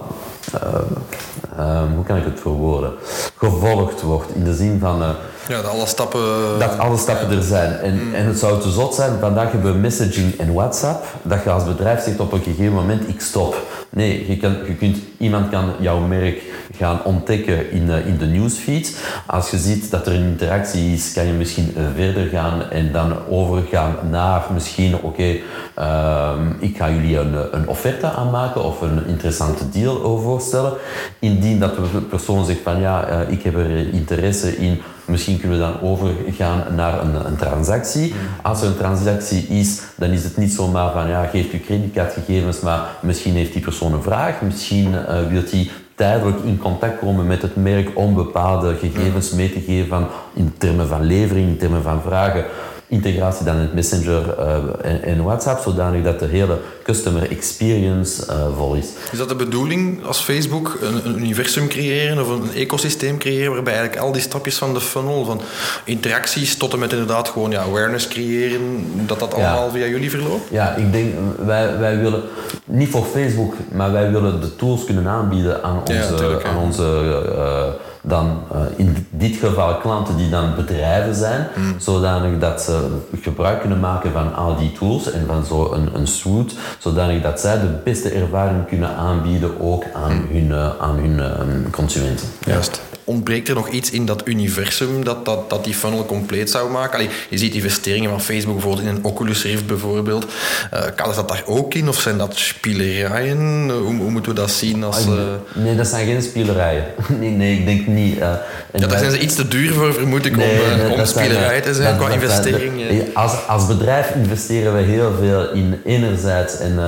hoe kan ik het verwoorden? Gevolgd wordt in de zin van ja, dat alle stappen... Dat alle stappen er zijn. En, mm. en het zou te zot zijn, vandaag hebben we messaging en WhatsApp, dat je als bedrijf zegt op een gegeven moment, ik stop. Nee, je, kan, je kunt, iemand kan jouw merk gaan ontdekken in, uh, in de newsfeed. Als je ziet dat er een interactie is, kan je misschien uh, verder gaan en dan overgaan naar misschien, oké, okay, uh, ik ga jullie een, een offerte aanmaken of een interessante deal voorstellen. Indien dat de persoon zegt van ja, ik heb er interesse in Misschien kunnen we dan overgaan naar een, een, transactie. Als er een transactie is, dan is het niet zomaar van ja, geef je creditcardgegevens, maar misschien heeft die persoon een vraag. Misschien uh, wil hij tijdelijk in contact komen met het merk om bepaalde gegevens mee te geven in termen van levering, in termen van vragen integratie dan in Messenger uh, en, en, WhatsApp, zodanig dat de hele customer experience uh, vol is. Is dat de bedoeling als Facebook een, een, universum creëren of een ecosysteem creëren waarbij eigenlijk al die stapjes van de funnel, van interacties tot en met inderdaad gewoon ja, awareness creëren, dat dat allemaal via jullie verloopt? Ja, ik denk, wij, wij willen, niet voor Facebook, maar wij willen de tools kunnen aanbieden aan onze, ja, tuurlijk, aan onze uh, dan uh, in dit geval klanten die dan bedrijven zijn, mm. zodanig dat ze gebruik kunnen maken van al die tools en van zo'n een, een suite, zodanig dat zij de beste ervaring kunnen aanbieden ook aan hun, uh, aan hun um, consumenten. Juist. Ontbreekt er nog iets in dat universum dat, dat, dat die funnel compleet zou maken? Allee, je ziet investeringen van Facebook bijvoorbeeld in een Oculus Rift bijvoorbeeld. Uh, kan dat daar ook in of zijn dat spielerijen? Hoe, hoe moeten we dat zien? Als, uh... Nee, dat zijn geen spielerijen. nee, nee, ik denk niet. Ja, daar zijn ze iets te duur voor, vermoed ik, nee, om, nee, om spielerij te zijn qua investering. als, als bedrijf investeren we heel veel in enerzijds in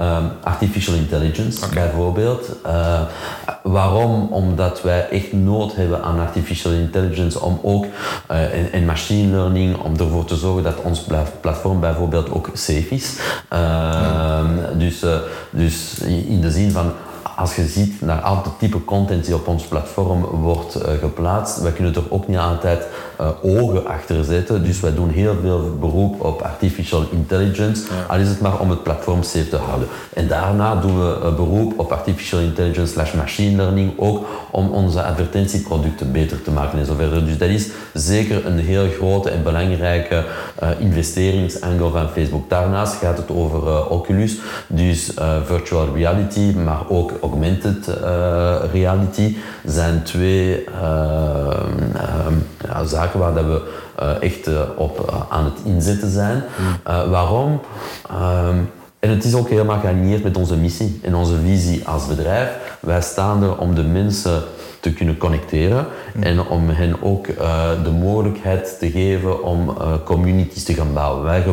um, artificial intelligence okay. bijvoorbeeld. waarom? Omdat wij echt nood hebben aan artificial intelligence om ook in, in machine learning, om ervoor te zorgen dat ons platform bijvoorbeeld ook safe is. Uh, dus, uh, dus in de zin van als je ziet naar aantal type content die op ons platform wordt uh, geplaatst, wij kunnen er ook niet altijd uh, ogen achter zetten. Dus wij doen heel veel beroep op artificial intelligence, ja. al is het maar om het platform safe te houden. En daarna doen we uh, beroep op artificial intelligence slash machine learning ook om onze advertentieproducten beter te maken en zo verder. Dus dat is zeker een heel grote en belangrijke investeringsangel van Facebook. Daarnaast gaat het over Oculus, dus virtual reality, maar ook augmented reality zijn twee ja, zaken waar dat we echt op aan het inzetten zijn. waarom? Um, en het is ook helemaal gealigneerd met onze missie en onze visie als bedrijf. Wij staan er om de mensen te kunnen connecteren en om hen ook uh, de mogelijkheid te geven om uh, communities te gaan bouwen. Wij,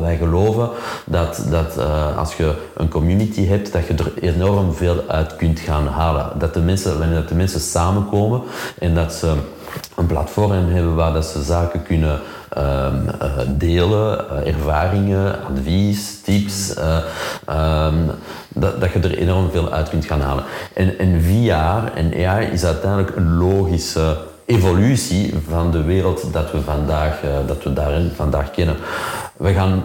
wij geloven dat, dat uh, als je een community hebt, dat je er enorm veel uit kunt gaan halen. Dat de mensen, wanneer de mensen samenkomen en dat ze een platform hebben waar dat ze zaken kunnen um, uh, delen, uh, ervaringen, advies, tips, uh, um, dat, dat je er enorm veel uit kunt gaan halen. En, en VR en AI is uiteindelijk een logische evolutie van de wereld dat we vandaag, dat we daarin vandaag kennen. We gaan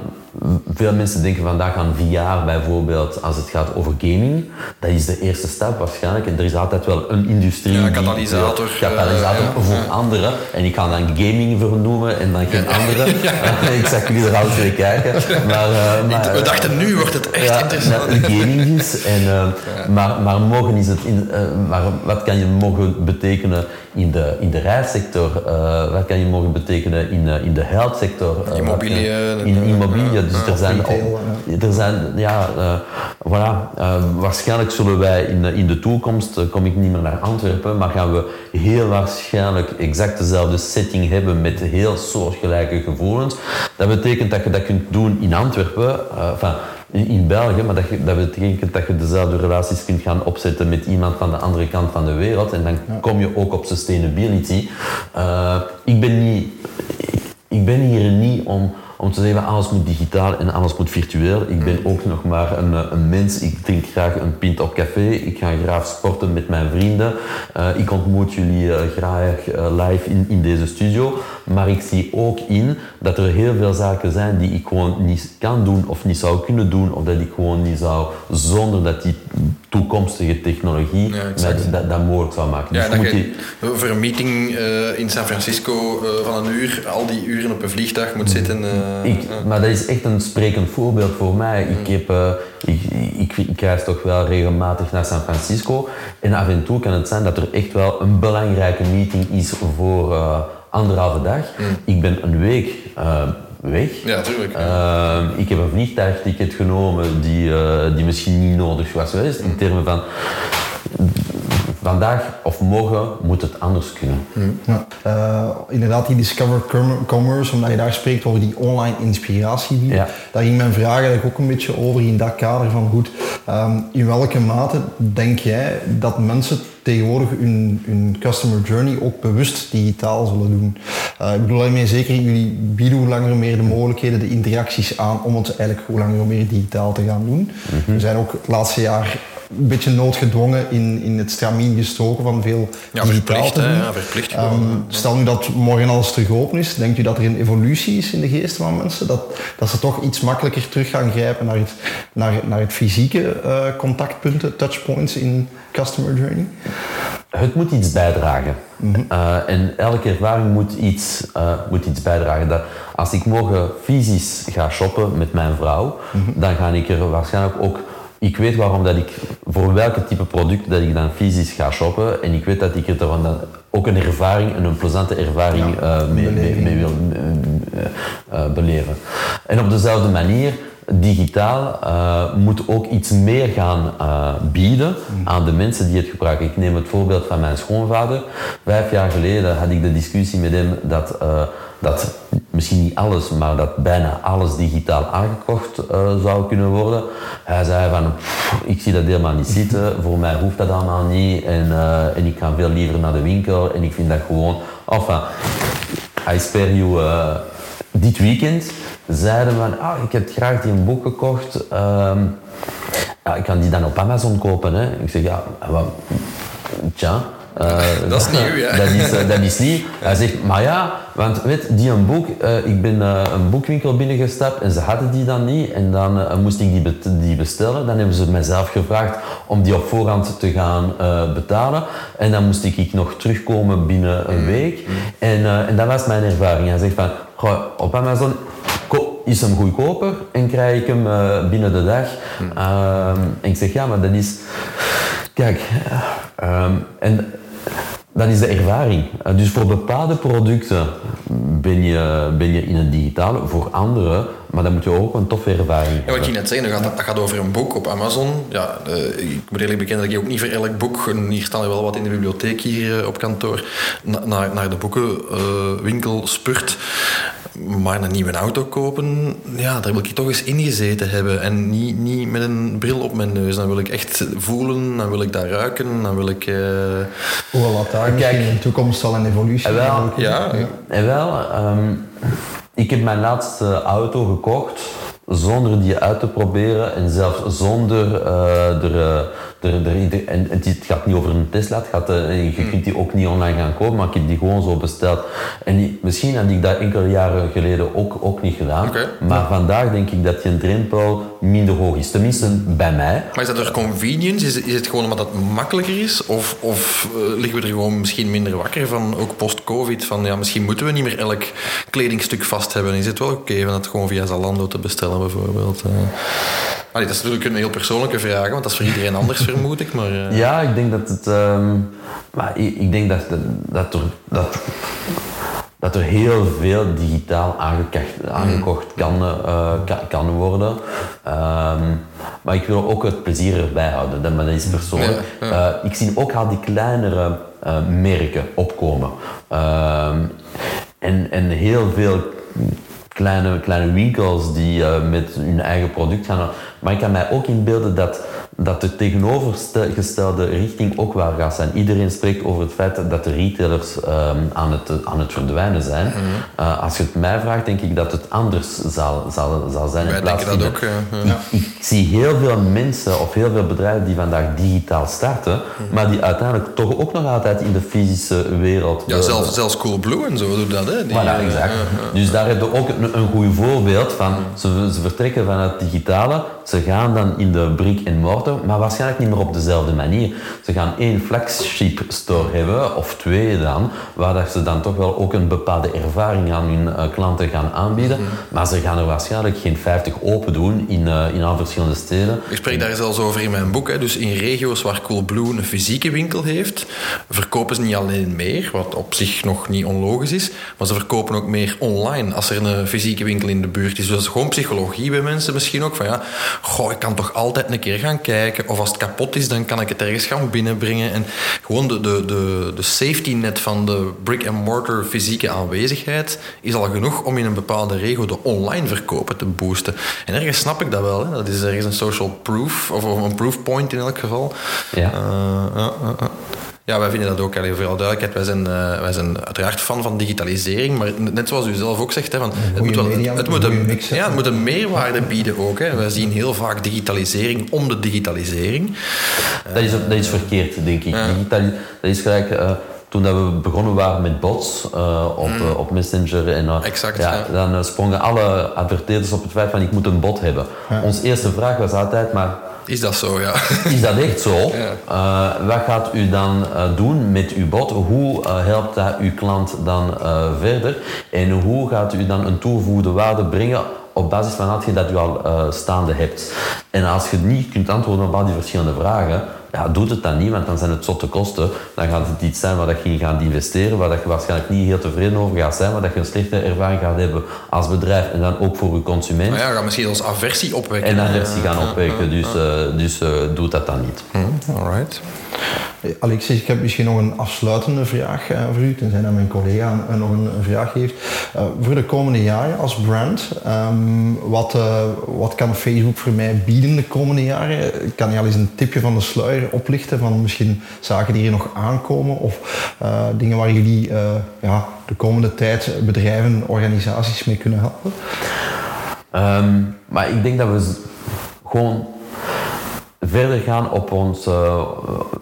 veel mensen denken vandaag aan VR bijvoorbeeld als het gaat over gaming. Dat is de eerste stap waarschijnlijk. En er is altijd wel een industrie. Ja, katalysator. Die, katalysator uh, voor anderen. En ik ga dan gaming vernoemen en dan geen andere. ik zag jullie er altijd twee kijken. Maar, uh, maar, We dachten nu wordt het echt ja, interessant. gaming is. En, uh, maar, maar mogen is het in, maar wat kan je mogen betekenen in de, in de rijsector? wat kan je mogen betekenen in, in de healthsector? Immobilië. in immobilië dus er zijn, er zijn ja, uh, voilà, uh, waarschijnlijk zullen wij in, in de toekomst, uh, kom ik niet meer naar Antwerpen, maar gaan we heel waarschijnlijk exact dezelfde setting hebben met heel soortgelijke gevoelens. Dat betekent dat je dat kunt doen in Antwerpen, enfin, in, België, maar dat, je, dat betekent dat je dezelfde relaties kunt gaan opzetten met iemand van de andere kant van de wereld en dan ja. kom je ook op sustainability. ik ben niet... Ik ben hier niet om om te zeggen alles moet digitaal en alles moet virtueel. Ik ben ook nog maar een, eh, een mens. Ik drink graag een pint op café. Ik ga graag sporten met mijn vrienden. Uh, ik ontmoet jullie uh, graag live in, in deze studio. Maar ik zie ook in dat er heel veel zaken zijn die ik gewoon niet kan doen of niet zou kunnen doen. Of dat ik gewoon niet zou zonder dat die toekomstige technologie ja, met, dat, dat, mogelijk zou maken. Ja, dus dat je, die... Voor een meeting in San Francisco van een uur, al die uren op een vliegtuig moet zitten. Ik, maar dat is echt een sprekend voorbeeld voor mij. Ik, heb, uh, ik, ik, ik, reis toch wel regelmatig naar San Francisco. En af en toe kan het zijn dat er echt wel een belangrijke meeting is voor anderhalve dag. Mm. Ik ben een week weg. Ja, tuurlijk. ik heb een vliegtuigticket genomen die, die misschien niet nodig was geweest. In termen van vandaag of morgen moet het anders kunnen. Ja. Uh, inderdaad, die Discover Commerce, omdat je daar spreekt over die online inspiratie. Ja. Daar ging mijn vraag eigenlijk ook een beetje over in dat kader van goed, um, in welke mate denk jij dat mensen tegenwoordig hun, hun customer journey ook bewust digitaal zullen doen. Uh, ik bedoel daarmee zeker, jullie bieden hoe langer meer de mogelijkheden, de interacties aan om het eigenlijk hoe langer meer digitaal te gaan doen. Mhm. We zijn ook het laatste jaar een beetje noodgedwongen in, in het stramien gestoken van veel ja, digitaal te doen. Ja, verplicht um, stel nu dat morgen alles terug open is, denkt u dat er een evolutie is in de geesten van mensen? Dat, dat ze toch iets makkelijker terug gaan grijpen naar het, naar, naar het fysieke uh, contactpunten, touchpoints in customer journey? Het moet iets bijdragen. Mm uh, en elke ervaring moet iets, uh, moet iets bijdragen. Dat als ik morgen fysisch ga shoppen met mijn vrouw, mm -hmm. dan ga ik er waarschijnlijk ook ik weet waarom dat ik, voor welke type product dat ik dan fysisch ga shoppen en ik weet dat ik er dan ook een ervaring, een plezante ervaring Ja, eh, mee, mee, mee wil eh, eh, beleven. En op dezelfde manier, digitaal eh, moet ook iets meer gaan eh, bieden aan de mensen die het gebruiken. Ik neem het voorbeeld van mijn schoonvader. Vijf jaar geleden had ik de discussie met hem dat, eh, dat misschien niet alles, maar dat bijna alles digitaal aangekocht zou kunnen worden. Hij zei van, "Pff, ik zie dat helemaal niet zitten, voor mij hoeft dat allemaal niet en, en ik ga veel liever naar de winkel en ik vind dat gewoon... Enfin, I spare you... dit weekend zeiden van, ah, ik heb graag die boek gekocht. ehm, ja, ik kan die dan op Amazon kopen. Hè. Ik zeg, ja, wat, tja. Eh, Dat is nieuw, ja. Dat is, eh, dat is niet. Hij zegt, maar ja, want weet die een boek, eh, ik ben een boekwinkel binnengestapt en ze hadden die dan niet. En dan moest ik die, die bestellen. Dan hebben ze mijzelf gevraagd om die op voorhand te gaan betalen. En dan moest ik, ik nog terugkomen binnen een week. En, en dat was mijn ervaring. Hij zegt van, goh, op Amazon is hem goedkoper en krijg ik hem binnen de dag. Ehm, en ik zeg, ja, maar dat is... Kijk, ehm, en dat is de ervaring. Eh, Dus voor bepaalde producten ben je, ben je in het digitale, voor andere, maar dan moet je ook een toffe ervaring Ja, wat hebben. ging net zeggen, dat gaat, dat gaat over een boek op Amazon. Ja, eh, ik moet eerlijk bekennen dat ik ook niet voor elk boek, en hier staan er wel wat in de bibliotheek hier eh, op kantoor, na- naar, naar de boekenwinkel spurt. Maar een nieuwe auto kopen, ja, daar wil ik toch eens ingezeten hebben. En niet, niet met een bril op mijn neus. Dan wil ik echt voelen, dan wil ik dat ruiken, dan wil ik... eh, Hoewel dat daar Kijk. in de toekomst al een evolutie En wel, ja, En wel, ehm, ik heb mijn laatste auto gekocht zonder die uit te proberen en zelfs zonder eh, er, eh, er, er, er- en het gaat niet over een Tesla, het gaat, eh, je kunt die ook niet online gaan kopen, maar ik heb die gewoon zo besteld. En die- misschien had ik dat enkele jaren geleden ook, ook niet gedaan, maar vandaag denk ik dat je drempel minder hoog is, tenminste bij mij. Maar is dat door convenience? Is, is het gewoon omdat het makkelijker is? Of, of eh, liggen we er gewoon misschien minder wakker van, ook post-covid, van ja, misschien moeten we niet meer elk kledingstuk vast hebben. Is het wel oké om dat gewoon via Zalando te bestellen bijvoorbeeld? eh? Allee, dat is natuurlijk een heel persoonlijke vraag, want dat is voor iedereen anders vermoed ik, maar... eh, Ja, ik denk dat het. ehm, maar ik, ik denk dat, dat, er, dat, dat er heel veel digitaal aangekocht, aangekocht kan, eh, kan, kan worden. Ehm, maar ik wil ook het plezier erbij houden, dat, maar dat is persoonlijk. Eh, ik zie ook al die kleinere merken opkomen. Ehm, en, en heel veel kleine, kleine winkels die met hun eigen product gaan. Maar ik kan mij ook inbeelden dat, dat de tegenovergestelde richting ook wel gaat zijn. Iedereen spreekt over het feit dat de retailers ehm, aan, het, aan het verdwijnen zijn. Mhm. Eh, als je het mij vraagt, denk ik dat het anders zal, zal, zal zijn. in Wij plaats denken dat ook. eh, eh. ik, ik zie heel veel mensen of heel veel bedrijven die vandaag digitaal starten, Mhm. maar die uiteindelijk toch ook nog altijd in de fysische wereld. Ja, zelfs, zelfs Coolblue en zo doet dat, hè? Die, Voilà, eh, exact. Dus daar heb je ook een, een goed voorbeeld van. Ze, ze vertrekken van het digitale, ze gaan dan in de brick en mortar, maar waarschijnlijk niet meer op dezelfde manier. Ze gaan één flagship store hebben, of twee dan, waar dat ze dan toch wel ook een bepaalde ervaring aan hun eh, klanten gaan aanbieden. Maar ze gaan er waarschijnlijk geen 50 open doen in, eh, in al verschillende steden. Ik spreek daar zelfs over in mijn boek. Hè. Dus in regio's waar Coolblue een fysieke winkel heeft, verkopen ze niet alleen meer, wat op zich nog niet onlogisch is, maar ze verkopen ook meer online als er een fysieke winkel in de buurt is. Dus dat is gewoon psychologie bij mensen misschien ook. Van ja, goh, ik kan toch altijd een keer gaan kijken. Of als het kapot is, dan kan ik het ergens gaan binnenbrengen. En gewoon de, de, de, de safety net van de brick-and-mortar fysieke aanwezigheid is al genoeg om in een bepaalde regio de online verkopen te boosten. En ergens snap ik dat wel. Hè. Dat is ergens een social proof, of een proof point in elk geval. Ja. Eh, ja, ja, ja. Wij vinden dat ook, allee, voor alle duidelijkheid. Wij zijn, eh, wij zijn uiteraard fan van digitalisering, maar net zoals u zelf ook zegt, hè, van, het, moet wel, media, het, een moet een, mix, ja, het moet een meerwaarde bieden ook. Hè. Wij zien heel vaak digitalisering om de digitalisering. Dat is, dat is verkeerd, denk ik. Digitali- dat is gelijk... eh, toen dat we begonnen waren met bots eh, op, eh, op Messenger, en, Exact, ja, ja. dan sprongen alle adverteerders op het feit van ik moet een bot hebben. Onze eerste vraag was altijd, maar Is dat zo, ja? is dat echt zo? Eh, wat gaat u dan eh, doen met uw bot? Hoe eh, helpt dat uw klant dan verder? En hoe gaat u dan een toegevoegde waarde brengen op basis van hetgeen dat u al staande hebt? En als je niet kunt antwoorden op al die verschillende vragen, ja, doet het dan niet, want dan zijn het zotte kosten. Dan gaat het iets zijn waar dat je in gaat investeren, waar dat je waarschijnlijk niet heel tevreden over gaat zijn, waar dat je een slechte ervaring gaat hebben als bedrijf en dan ook voor je consument. Maar ja, ga misschien als aversie opwekken. En aversie gaan opwekken, dus, uh, dus uh, doet dat dan niet. Mm, alright. Alexis, ik heb misschien nog een afsluitende vraag uh, voor u, tenzij dat mijn collega uh, nog een, een, vraag heeft. Uh, voor de komende jaren als brand, um, wat, wat kan Facebook voor mij bieden de komende jaren? Kan je al eens een tipje van de sluier oplichten van misschien zaken die hier nog aankomen of dingen waar jullie ja, de komende tijd bedrijven, organisaties mee kunnen helpen? Um, maar ik denk dat we gewoon verder gaan op, ons, uh,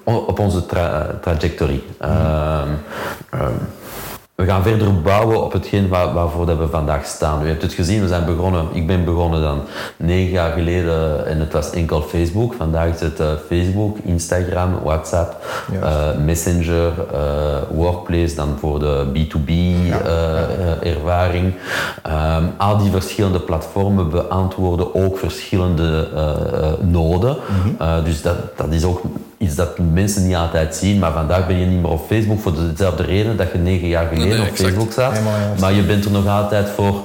op onze tra trajectorie. Uh, uh, we gaan verder bouwen op hetgeen waar, waarvoor dat we vandaag staan. U hebt het gezien, we zijn begonnen, ik ben begonnen dan negen jaar geleden en het was enkel Facebook. Vandaag is het uh, Facebook, Instagram, WhatsApp, uh, Messenger, uh, Workplace dan voor de B2B-ervaring. Ja. Um, al die verschillende platformen beantwoorden ook verschillende noden. Mm -hmm. dus dat, dat is ook iets dat mensen niet altijd zien. Maar vandaag ben je niet meer op Facebook voor dezelfde reden dat je negen jaar geleden nee, op exact. Facebook staat. Maar je bent er nog altijd voor.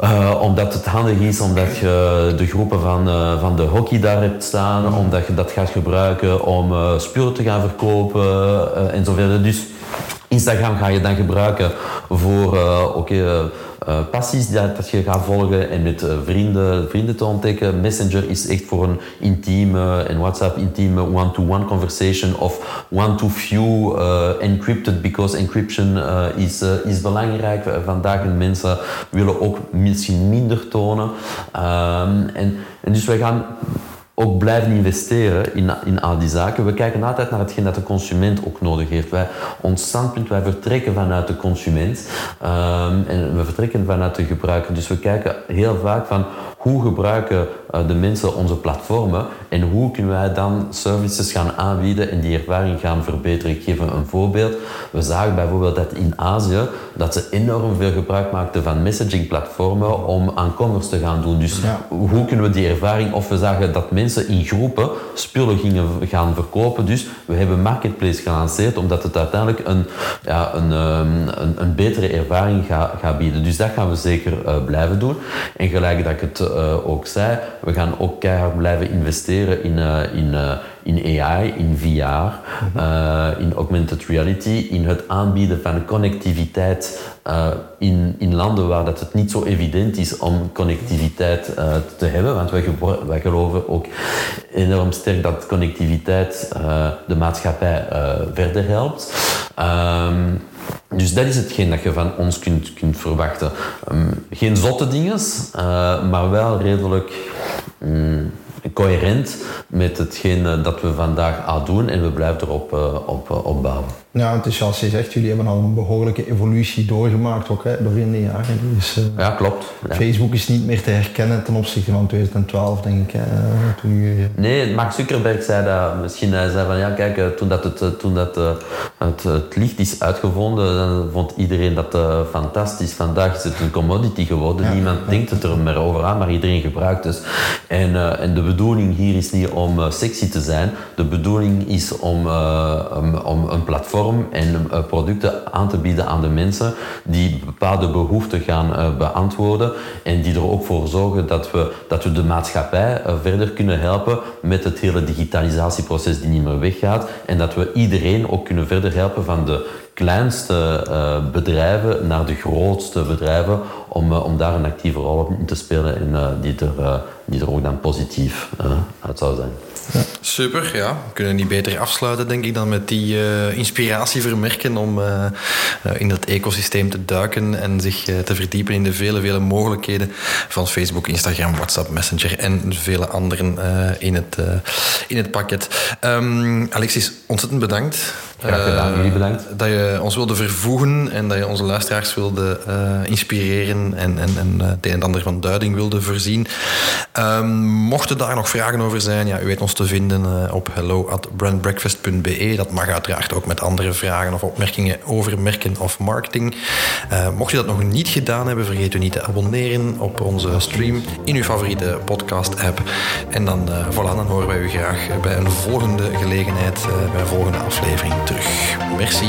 Uh, omdat het handig is, omdat je de groepen van, uh, van de hockey daar hebt staan, mm. omdat je dat gaat gebruiken om uh, spullen te gaan verkopen en zo verder. Dus Instagram ga je dan gebruiken voor oké. Okay, uh, passies dat, je gaat volgen en met uh, vrienden, vrienden te ontdekken. Messenger is echt voor een intieme en WhatsApp intieme one-to-one conversation of one-to-few uh, encrypted because encryption is, is belangrijk vandaag en mensen willen ook misschien minder tonen. Um, en, en dus wij gaan ook blijven investeren in, in al die zaken. We kijken altijd naar hetgeen dat de consument ook nodig heeft. Wij, ons standpunt, wij vertrekken vanuit de consument um, en we vertrekken vanuit de gebruiker. Dus we kijken heel vaak van hoe gebruiken uh, de mensen onze platformen en hoe kunnen wij dan services gaan aanbieden en die ervaring gaan verbeteren. Ik geef een voorbeeld. We zagen bijvoorbeeld dat in Azië dat ze enorm veel gebruik maakten van messaging-platformen om aan commerce te gaan doen. Dus ja. hoe kunnen we die ervaring, of we zagen dat mensen in groepen spullen gingen gaan verkopen. Dus we hebben Marketplace gelanceerd omdat het uiteindelijk een, ja, een, een, een betere ervaring gaat, gaat bieden. Dus dat gaan we zeker uh, blijven doen. En gelijk dat ik het uh, ook zei, we gaan ook keihard blijven investeren in, uh, in, in AI, in VR, mm-hmm. in augmented reality, in het aanbieden van connectiviteit in, in landen waar dat het niet zo evident is om connectiviteit te hebben. Want wij, wij geloven ook enorm sterk dat connectiviteit de maatschappij verder helpt. Um, dus dat is hetgeen dat je van ons kunt, kunt verwachten. Um, geen zotte dingen, uh, maar wel redelijk um, coherent met hetgeen dat we vandaag aan doen en we blijven erop uh, op, uh. Ja, het is zoals je zegt, jullie hebben al een behoorlijke evolutie doorgemaakt ook hè, doorheen de jaren. Dus, uh, ja, klopt. Ja. Facebook is niet meer te herkennen ten opzichte van 2012, denk ik. Hè, toen. Nee, Mark Zuckerberg zei dat misschien. Hij zei van ja, kijk, toen, dat het, toen dat, het, het licht is uitgevonden, dan vond iedereen dat fantastisch. Vandaag is het een commodity geworden. Ja, Niemand ja. denkt het er meer over aan, maar iedereen gebruikt het. En, en de bedoeling hier is niet om sexy te zijn. De bedoeling is om, om, om een platform en uh, producten aan te bieden aan de mensen die bepaalde behoeften gaan uh, beantwoorden en die er ook voor zorgen dat we, dat we de maatschappij uh, verder kunnen helpen met het hele digitalisatieproces die niet meer weggaat en dat we iedereen ook kunnen verder helpen van de kleinste bedrijven naar de grootste bedrijven om, om daar een actieve rol in te spelen en die, er, die er ook dan positief uit zou zijn. Ja. Super, ja. We kunnen niet beter afsluiten, denk ik, dan met die uh, inspiratie vermerken om uh, uh, in dat ecosysteem te duiken en zich te verdiepen in de vele, vele mogelijkheden van Facebook, Instagram, WhatsApp, Messenger en vele anderen in, het, in het pakket. Um, Alexis, ontzettend bedankt. Graag gedaan, jullie bedankt. Dat je ons wilde vervoegen en dat je onze luisteraars wilde inspireren en, en, en het een en ander van duiding wilde voorzien. Um, mochten daar nog vragen over zijn, ja, u weet ons te vinden op hello at brandbreakfast.be. Dat mag uiteraard ook met andere vragen of opmerkingen over merken of marketing. mocht je dat nog niet gedaan hebben, vergeet u niet te abonneren op onze stream in uw favoriete podcast-app. En dan, voilà, dan horen wij u graag bij een volgende gelegenheid, bij een volgende aflevering. Merci.